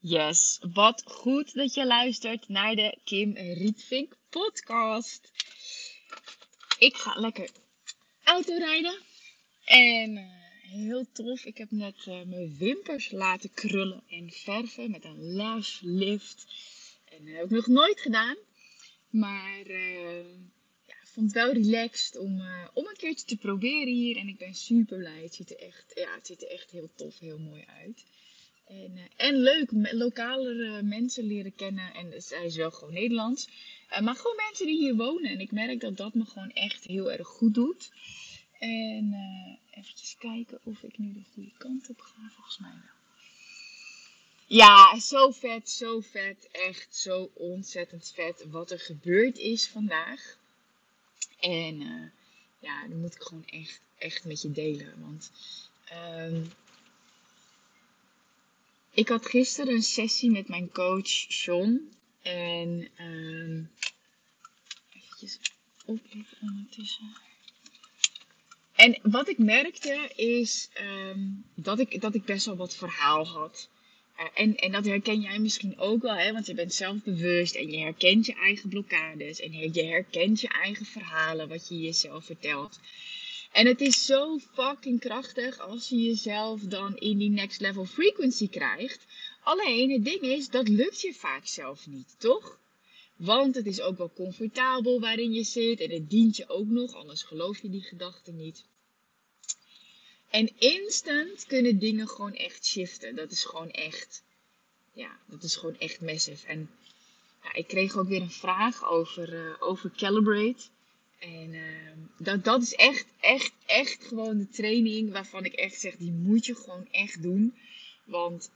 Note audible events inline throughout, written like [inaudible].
Yes, wat goed dat je luistert naar de Kim Rietvink podcast. Ik ga lekker autorijden. En uh, heel tof, ik heb net uh, mijn wimpers laten krullen en verven met een lash lift. En dat heb ik nog nooit gedaan. Maar uh, ja, vond het wel relaxed om, om een keertje te proberen hier. En ik ben super blij. Het ziet er echt, ja, het ziet er echt heel tof, heel mooi uit. En, uh, en leuk, lokale mensen leren kennen. En zij is wel gewoon Nederlands. Uh, maar gewoon mensen die hier wonen. En ik merk dat dat me gewoon echt heel erg goed doet. En uh, eventjes kijken of ik nu de goede kant op ga. Volgens mij wel. Ja, zo vet, zo vet. Echt zo ontzettend vet wat er gebeurd is vandaag. En ja, dat moet ik gewoon echt, echt met je delen. Want... Um, ik had gisteren een sessie met mijn coach Sean. En um, ondertussen. En wat ik merkte is um, dat, ik, dat ik best wel wat verhaal had. Uh, en, en dat herken jij misschien ook wel, hè? want je bent zelfbewust en je herkent je eigen blokkades. En je herkent je eigen verhalen, wat je jezelf vertelt. En het is zo fucking krachtig als je jezelf dan in die next level frequency krijgt. Alleen het ding is, dat lukt je vaak zelf niet, toch? Want het is ook wel comfortabel waarin je zit en het dient je ook nog, anders geloof je die gedachten niet. En instant kunnen dingen gewoon echt shiften. Dat is gewoon echt, ja, dat is gewoon echt massive. En ja, ik kreeg ook weer een vraag over, uh, over Calibrate. En uh, dat, dat is echt, echt, echt gewoon de training waarvan ik echt zeg, die moet je gewoon echt doen. Want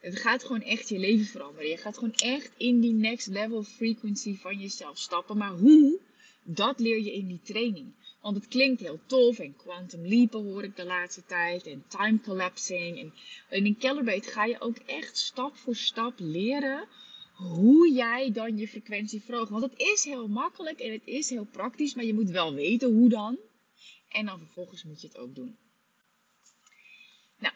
het gaat gewoon echt je leven veranderen. Je gaat gewoon echt in die next level frequency van jezelf stappen. Maar hoe? Dat leer je in die training. Want het klinkt heel tof en quantum leapen hoor ik de laatste tijd en time collapsing. En, in Calibrate ga je ook echt stap voor stap leren hoe jij dan je frequentie verhoogt. Want het is heel makkelijk en het is heel praktisch, maar je moet wel weten hoe dan. En dan vervolgens moet je het ook doen. Nou,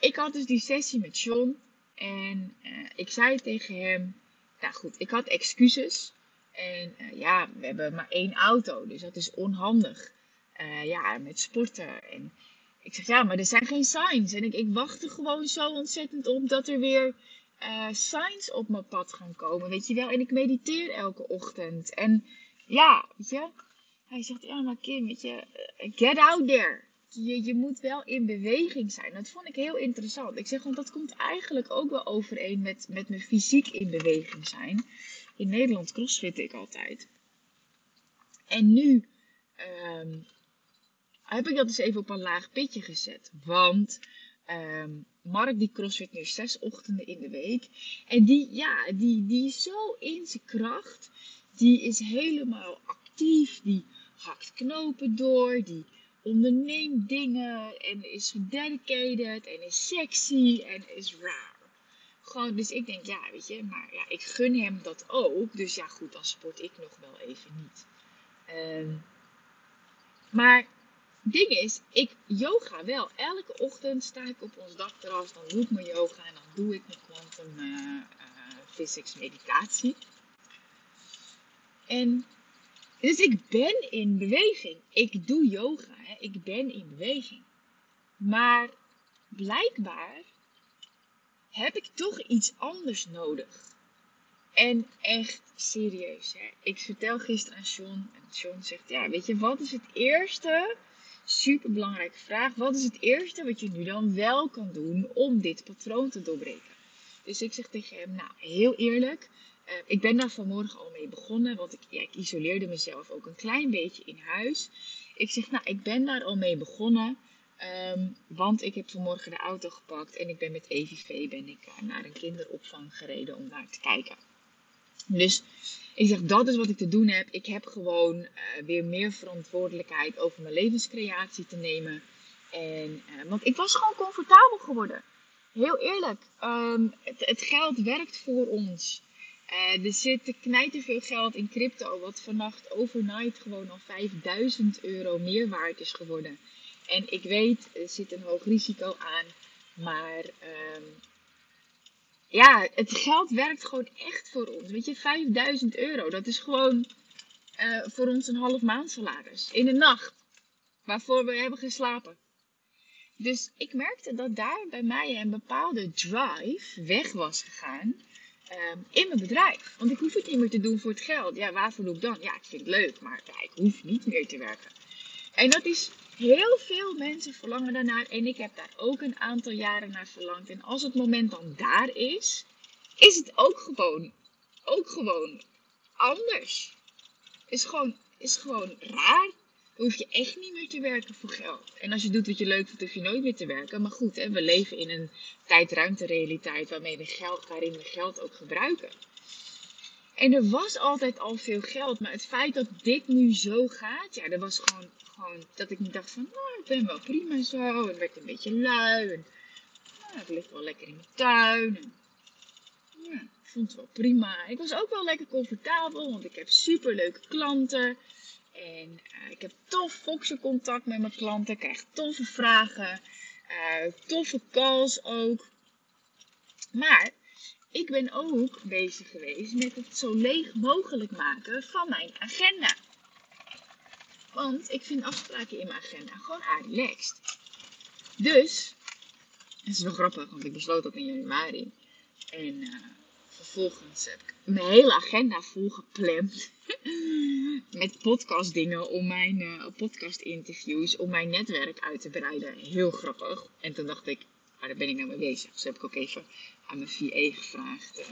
ik had dus die sessie met John en uh, ik zei tegen hem, nou goed, ik had excuses. En uh, ja, we hebben maar één auto, dus dat is onhandig. Uh, ja, met sporten. En ik zeg, ja, maar er zijn geen signs. En ik, ik wachtte gewoon zo ontzettend op dat er weer uh, signs op mijn pad gaan komen, weet je wel. En ik mediteer elke ochtend. En ja, weet je. Hij zegt, ja, maar Kim, weet je, eh, get out there. Je, je moet wel in beweging zijn. Dat vond ik heel interessant. Ik zeg, want dat komt eigenlijk ook wel overeen met, met mijn fysiek in beweging zijn. In Nederland crossfit ik altijd. En nu um, heb ik dat dus even op een laag pitje gezet. Want um, Mark die crossfit nu zes ochtenden in de week. En die, ja, die, die is zo in zijn kracht. Die is helemaal actief. Die hakt knopen door. Die onderneemt dingen. En is gededicated. En is sexy. En is raar. Gewoon, dus ik denk, ja, weet je. Maar ja, ik gun hem dat ook. Dus ja, goed, dan sport ik nog wel even niet. Um, maar ding is, ik yoga wel. Elke ochtend sta ik op ons dakterras, dan doe ik mijn yoga en dan doe ik mijn quantum uh, uh, physics meditatie. En dus ik ben in beweging. Ik doe yoga, hè. ik ben in beweging. Maar blijkbaar heb ik toch iets anders nodig. En echt serieus. Hè. Ik vertel gisteren aan Sean. En Sean zegt: Ja, weet je, wat is het eerste super belangrijke vraag. Wat is het eerste wat je nu dan wel kan doen om dit patroon te doorbreken? Dus ik zeg tegen hem, nou heel eerlijk, uh, ik ben daar vanmorgen al mee begonnen, want ik, ja, ik isoleerde mezelf ook een klein beetje in huis. Ik zeg, nou ik ben daar al mee begonnen, um, want ik heb vanmorgen de auto gepakt en ik ben met EVV ben ik, uh, naar een kinderopvang gereden om daar te kijken. Dus ik zeg, dat is wat ik te doen heb. Ik heb gewoon uh, weer meer verantwoordelijkheid over mijn levenscreatie te nemen. En, uh, want ik was gewoon comfortabel geworden. Heel eerlijk, um, het, geld werkt voor ons. Uh, er zit knijterveel geld in crypto, wat vannacht overnight gewoon al 5000 euro meer waard is geworden. En ik weet, er zit een hoog risico aan, maar um, ja, het geld werkt gewoon echt voor ons. Weet je, 5000 euro, dat is gewoon uh, voor ons een half maand salaris. In de nacht, waarvoor we hebben geslapen. Dus ik merkte dat daar bij mij een bepaalde drive weg was gegaan um, in mijn bedrijf. Want ik hoef het niet meer te doen voor het geld. Ja, waarvoor doe ik dan? Ja, ik vind het leuk, maar ik hoef niet meer te werken. En dat is heel veel mensen verlangen daarnaar. En ik heb daar ook een aantal jaren naar verlangd. En als het moment dan daar is, is het ook gewoon, ook gewoon anders. Is gewoon, is gewoon raar. Dan hoef je echt niet meer te werken voor geld. En als je doet wat je leuk vindt, hoef je nooit meer te werken. Maar goed, hè, we leven in een tijd-ruimte-realiteit waarmee we geld, waarin we geld ook gebruiken. En er was altijd al veel geld, maar het feit dat dit nu zo gaat, ja, dat was gewoon, gewoon dat ik niet dacht van, nou, ik ben wel prima zo. En werd een beetje lui. En nou, ik lig wel lekker in mijn tuin. En, ja, ik vond het wel prima. Ik was ook wel lekker comfortabel, want ik heb super leuke klanten. En uh, ik heb tof Foxen contact met mijn klanten. Ik krijg toffe vragen. Uh, toffe calls ook. Maar ik ben ook bezig geweest met het zo leeg mogelijk maken van mijn agenda. Want ik vind afspraken in mijn agenda gewoon relaxed. Dus, het is wel grappig, want ik besloot dat in januari. En uh, vervolgens heb ik mijn hele agenda volgepland. [laughs] met podcastdingen om mijn uh, podcast interviews, om mijn netwerk uit te breiden. Heel grappig. En toen dacht ik, daar ben ik nou mee bezig. Dus heb ik ook even aan mijn VA gevraagd. Uh,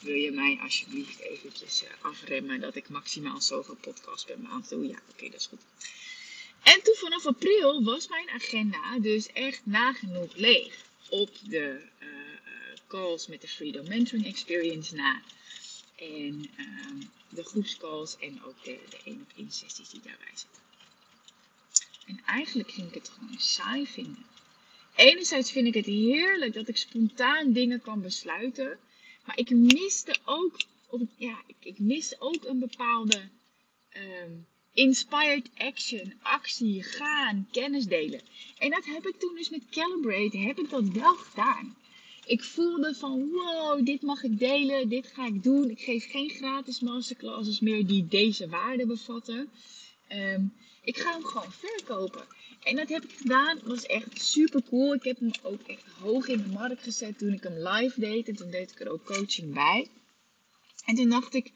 wil je mij alsjeblieft eventjes uh, afremmen dat ik maximaal zoveel podcasts per maand doe? Ja, oké, dat is goed. En toen vanaf april was mijn agenda dus echt nagenoeg leeg. Op de calls met de Freedom Mentoring Experience na. En ehm, de groepscalls en ook de, de één op één sessies die daarbij zitten. En eigenlijk ging ik het gewoon saai vinden. Enerzijds vind ik het heerlijk dat ik spontaan dingen kan besluiten. Maar ik miste ook, ja, ik, ik ook een bepaalde um, inspired action, actie, gaan, kennis delen. En dat heb ik toen dus met Calibrate, heb ik dat wel gedaan. Ik voelde van wow, dit mag ik delen, dit ga ik doen. Ik geef geen gratis masterclasses meer die deze waarden bevatten. Ehm, ik ga hem gewoon verkopen. En dat heb ik gedaan. Dat was echt super cool. Ik heb hem ook echt hoog in de markt gezet toen ik hem live deed. En toen deed ik er ook coaching bij. En toen dacht ik,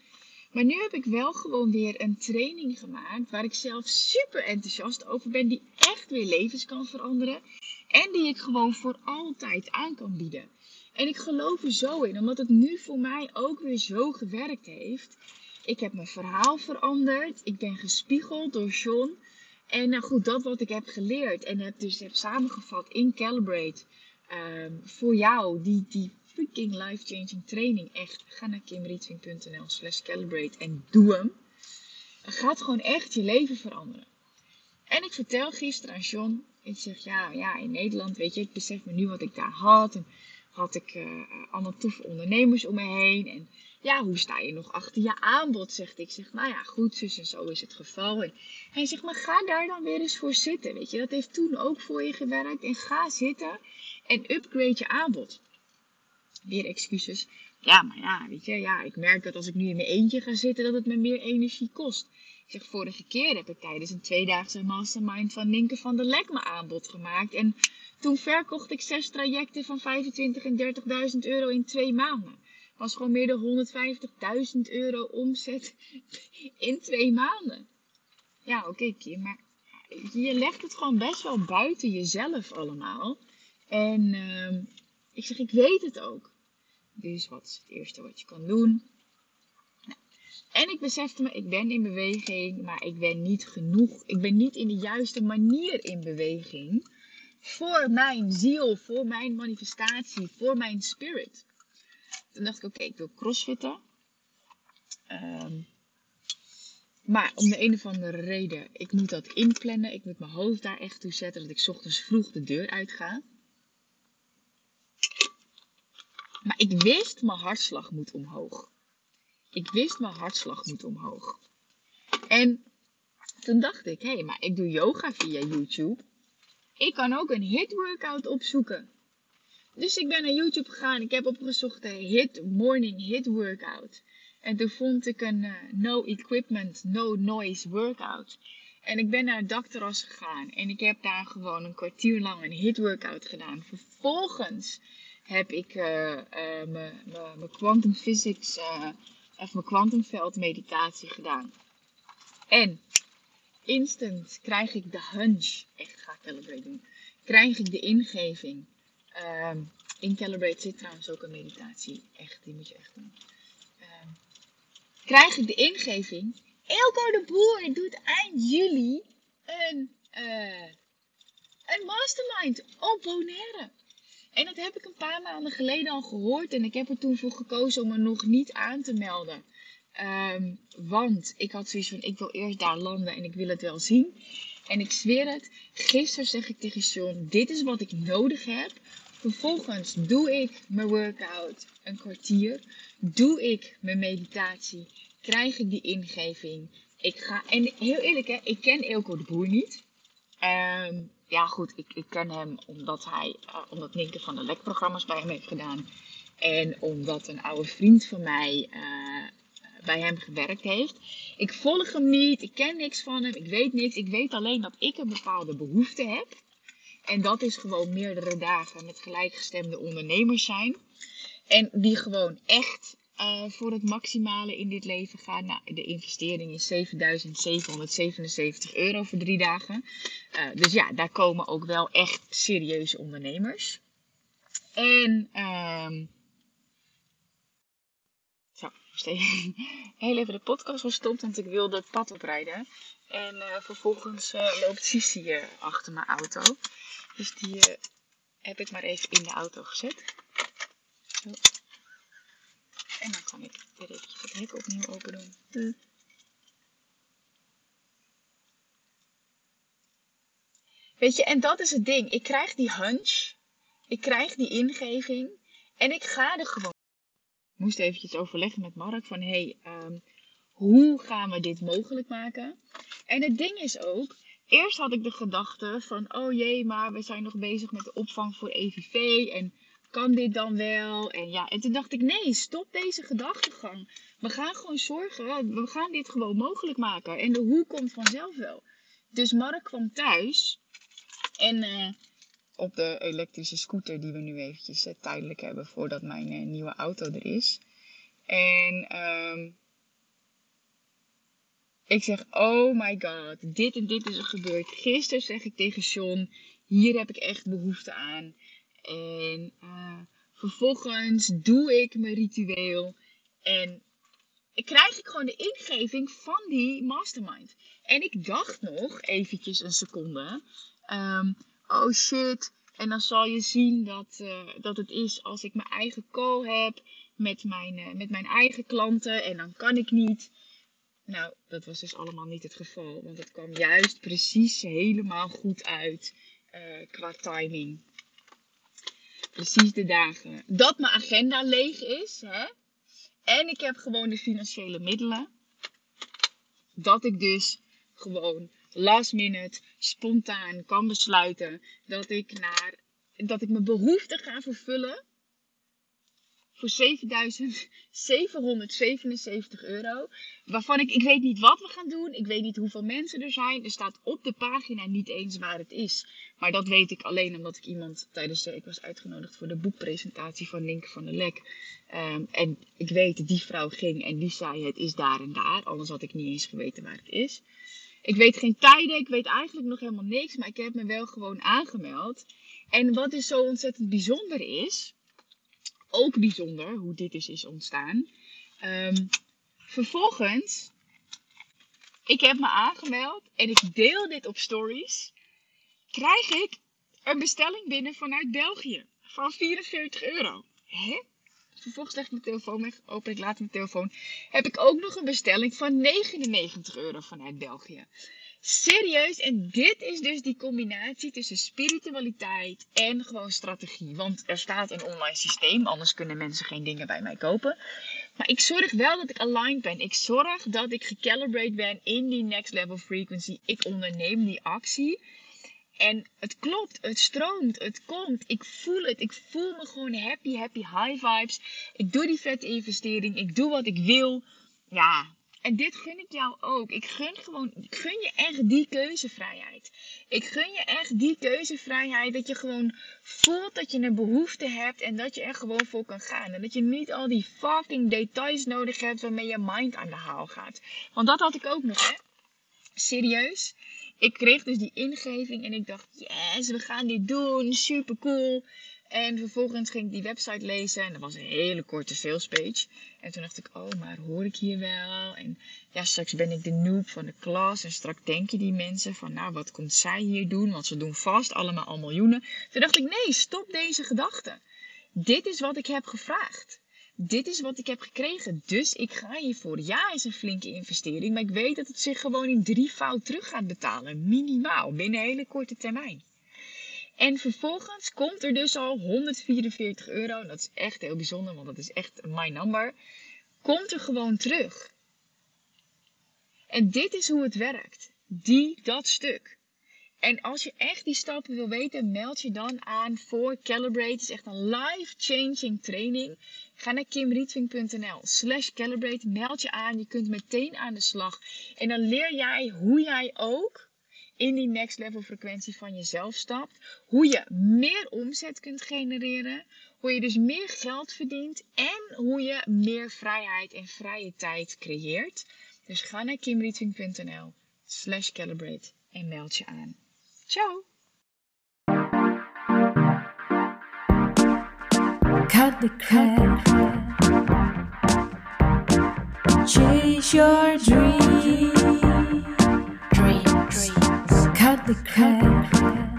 maar nu heb ik wel gewoon weer een training gemaakt waar ik zelf super enthousiast over ben. Die echt weer levens kan veranderen. En die ik gewoon voor altijd aan kan bieden. En ik geloof er zo in, omdat het nu voor mij ook weer zo gewerkt heeft. Ik heb mijn verhaal veranderd. Ik ben gespiegeld door John. En nou goed, dat wat ik heb geleerd en heb dus heb samengevat in Calibrate. Um, voor jou, die, die freaking life-changing training. Echt, ga naar kimrietving.nl slash calibrate en doe hem. Het gaat gewoon echt je leven veranderen. En ik vertel gisteren aan John. Ik zeg, ja, ja, in Nederland, weet je, ik besef me nu wat ik daar had. En had ik uh, allemaal toffe ondernemers om me heen. En ja, hoe sta je nog achter je aanbod? Zegt ik. zeg, nou ja, goed, zus en zo is het geval. En hij zegt, maar ga daar dan weer eens voor zitten. Weet je, dat heeft toen ook voor je gewerkt. En ga zitten en upgrade je aanbod. Weer excuses. Ja, maar ja, weet je, ja, ik merk dat als ik nu in mijn eentje ga zitten, dat het me meer energie kost. Ik zeg, vorige keer heb ik tijdens een tweedaagse mastermind van Linke van der Lek mijn aanbod gemaakt. En toen verkocht ik zes trajecten van 25 en 30.000 euro in twee maanden. Was gewoon meer dan 150.000 euro omzet [laughs] in twee maanden. Ja, oké, Kim, maar je legt het gewoon best wel buiten jezelf allemaal. En uh, ik zeg, ik weet het ook. Dus wat is het eerste wat je kan doen? Nou, en ik besefte me, ik ben in beweging, maar ik ben niet genoeg. Ik ben niet in de juiste manier in beweging voor mijn ziel, voor mijn manifestatie, voor mijn spirit. Toen dacht ik, oké, ik wil crossfitten. Um, maar om de een of andere reden, ik moet dat inplannen. Ik moet mijn hoofd daar echt toe zetten dat ik ochtends vroeg de deur uit ga. Maar ik wist, mijn hartslag moet omhoog. Ik wist, mijn hartslag moet omhoog. En toen dacht ik, hé, hey, maar ik doe yoga via YouTube. Ik kan ook een hit workout opzoeken. Dus ik ben naar YouTube gegaan. Ik heb opgezocht de hit morning hit workout. En toen vond ik een uh, no equipment, no noise workout. En ik ben naar het dakterras gegaan. En ik heb daar gewoon een kwartier lang een hit workout gedaan. Vervolgens heb ik uh, mijn quantum physics of mijn kwantumveld meditatie gedaan. En instant krijg ik de hunch. Echt ga Calibrate doen. Krijg ik de ingeving. Um, in Calibrate zit trouwens ook een meditatie. Echt, die moet je echt doen. Um, krijg ik de ingeving. Elko de Boer doet eind juli een, uh, een mastermind op Bonaire. En dat heb ik een paar maanden geleden al gehoord. En ik heb er toen voor gekozen om me nog niet aan te melden. Um, want ik had zoiets van, ik wil eerst daar landen en ik wil het wel zien. En ik zweer het, gisteren zeg ik tegen Sean, dit is wat ik nodig heb. Vervolgens doe ik mijn workout een kwartier. Doe ik mijn meditatie. Krijg ik die ingeving. Ik ga, en heel eerlijk hè, ik ken Eelco de Boer niet. Um, ja goed, ik, ik ken hem omdat hij, uh, omdat Ninke van de lekprogramma's bij hem heeft gedaan. En omdat een oude vriend van mij uh, bij hem gewerkt heeft. Ik volg hem niet, ik ken niks van hem, ik weet niks. Ik weet alleen dat ik een bepaalde behoefte heb. En dat is gewoon meerdere dagen met gelijkgestemde ondernemers zijn. En die gewoon echt uh, voor het maximale in dit leven gaan. Nou, de investering is 7.777 euro voor drie dagen. Uh, dus ja, daar komen ook wel echt serieuze ondernemers. En um, zo, [laughs] heel even de podcast gestopt, want ik wilde het pad oprijden. En uh, vervolgens uh, loopt Sissy uh, achter mijn auto. Dus die heb ik maar even in de auto gezet. Zo. En dan kan ik weer eventjes het hek opnieuw open doen. Hm. Weet je, en dat is het ding. Ik krijg die hunch. Ik krijg die ingeving. En ik ga er gewoon. Moest eventjes overleggen met Mark van hey, um, hoe gaan we dit mogelijk maken? En het ding is ook, eerst had ik de gedachte van oh jee, maar we zijn nog bezig met de opvang voor EVV en kan dit dan wel? En ja, en toen dacht ik, nee, stop deze gedachtegang. We gaan gewoon zorgen, we gaan dit gewoon mogelijk maken. En de hoe komt vanzelf wel. Dus Mark kwam thuis en uh, op de elektrische scooter die we nu eventjes uh, tijdelijk hebben voordat mijn uh, nieuwe auto er is. En um, ik zeg, oh my god, dit en dit is er gebeurd. Gisteren zeg ik tegen John, hier heb ik echt behoefte aan. En uh, vervolgens doe ik mijn ritueel. En krijg ik gewoon de ingeving van die mastermind. En ik dacht nog eventjes een seconde. Um, oh shit. En dan zal je zien dat, uh, dat het is als ik mijn eigen call heb met mijn, uh, met mijn eigen klanten. En dan kan ik niet. Nou, dat was dus allemaal niet het geval. Want het kwam juist precies helemaal goed uit uh, qua timing precies de dagen dat mijn agenda leeg is. Hè? En ik heb gewoon de financiële middelen. Dat ik dus gewoon last minute, spontaan kan besluiten dat ik naar dat ik mijn behoefte ga vervullen voor 7.777 euro. Waarvan ik, ik weet niet wat we gaan doen. Ik weet niet hoeveel mensen er zijn. Er staat op de pagina niet eens waar het is. Maar dat weet ik alleen omdat ik iemand tijdens de. Ik was uitgenodigd voor de boekpresentatie van Link van der Lek. Um, en ik weet, die vrouw ging en die zei: Het is daar en daar. Anders had ik niet eens geweten waar het is. Ik weet geen tijden. Ik weet eigenlijk nog helemaal niks. Maar ik heb me wel gewoon aangemeld. En wat dus zo ontzettend bijzonder is ook bijzonder hoe dit dus is ontstaan. Um, vervolgens, ik heb me aangemeld en ik deel dit op stories. Krijg ik een bestelling binnen vanuit België van 44 euro. Hè? Vervolgens leg ik mijn telefoon weg, open ik later mijn telefoon. Heb ik ook nog een bestelling van 99 euro vanuit België. Serieus, en dit is dus die combinatie tussen spiritualiteit en gewoon strategie. Want er staat een online systeem, anders kunnen mensen geen dingen bij mij kopen. Maar ik zorg wel dat ik aligned ben. Ik zorg dat ik gecalibrate ben in die next level frequency. Ik onderneem die actie. En het klopt, het stroomt, het komt. Ik voel het. Ik voel me gewoon happy, happy, high vibes. Ik doe die vette investering. Ik doe wat ik wil. Ja, en dit gun ik jou ook. Ik gun gewoon, ik gun je echt die keuzevrijheid. Ik gun je echt die keuzevrijheid dat je gewoon voelt dat je een behoefte hebt en dat je er gewoon voor kan gaan. En dat je niet al die fucking details nodig hebt waarmee je mind aan de haal gaat. Want dat had ik ook nog, hè. Serieus. Ik kreeg dus die ingeving en ik dacht, yes, we gaan dit doen, super cool. En vervolgens ging ik die website lezen en dat was een hele korte salespage. En toen dacht ik, oh, maar hoor ik hier wel? En ja, straks ben ik de noob van de klas. En straks denken die mensen van, nou, wat komt zij hier doen? Want ze doen vast allemaal al miljoenen. Toen dacht ik, nee, stop deze gedachte. Dit is wat ik heb gevraagd. Dit is wat ik heb gekregen. Dus ik ga hiervoor. Ja, is een flinke investering. Maar ik weet dat het zich gewoon in drievoud terug gaat betalen. Minimaal. Binnen een hele korte termijn. En vervolgens komt er dus al 144 euro. Dat is echt heel bijzonder, want dat is echt my number. Komt er gewoon terug. En dit is hoe het werkt. Die, dat stuk. En als je echt die stappen wil weten, meld je dan aan voor Calibrate. Het is echt een life-changing training. Ga naar kimrietving.nl slash calibrate. Meld je aan. Je kunt meteen aan de slag. En dan leer jij hoe jij ook in die next level frequentie van jezelf stapt. Hoe je meer omzet kunt genereren. Hoe je dus meer geld verdient. En hoe je meer vrijheid en vrije tijd creëert. Dus ga naar kimrietving.nl slash calibrate en meld je aan. Ciao! Cut the crap. Chase your dream. Dreams. Cut the crap.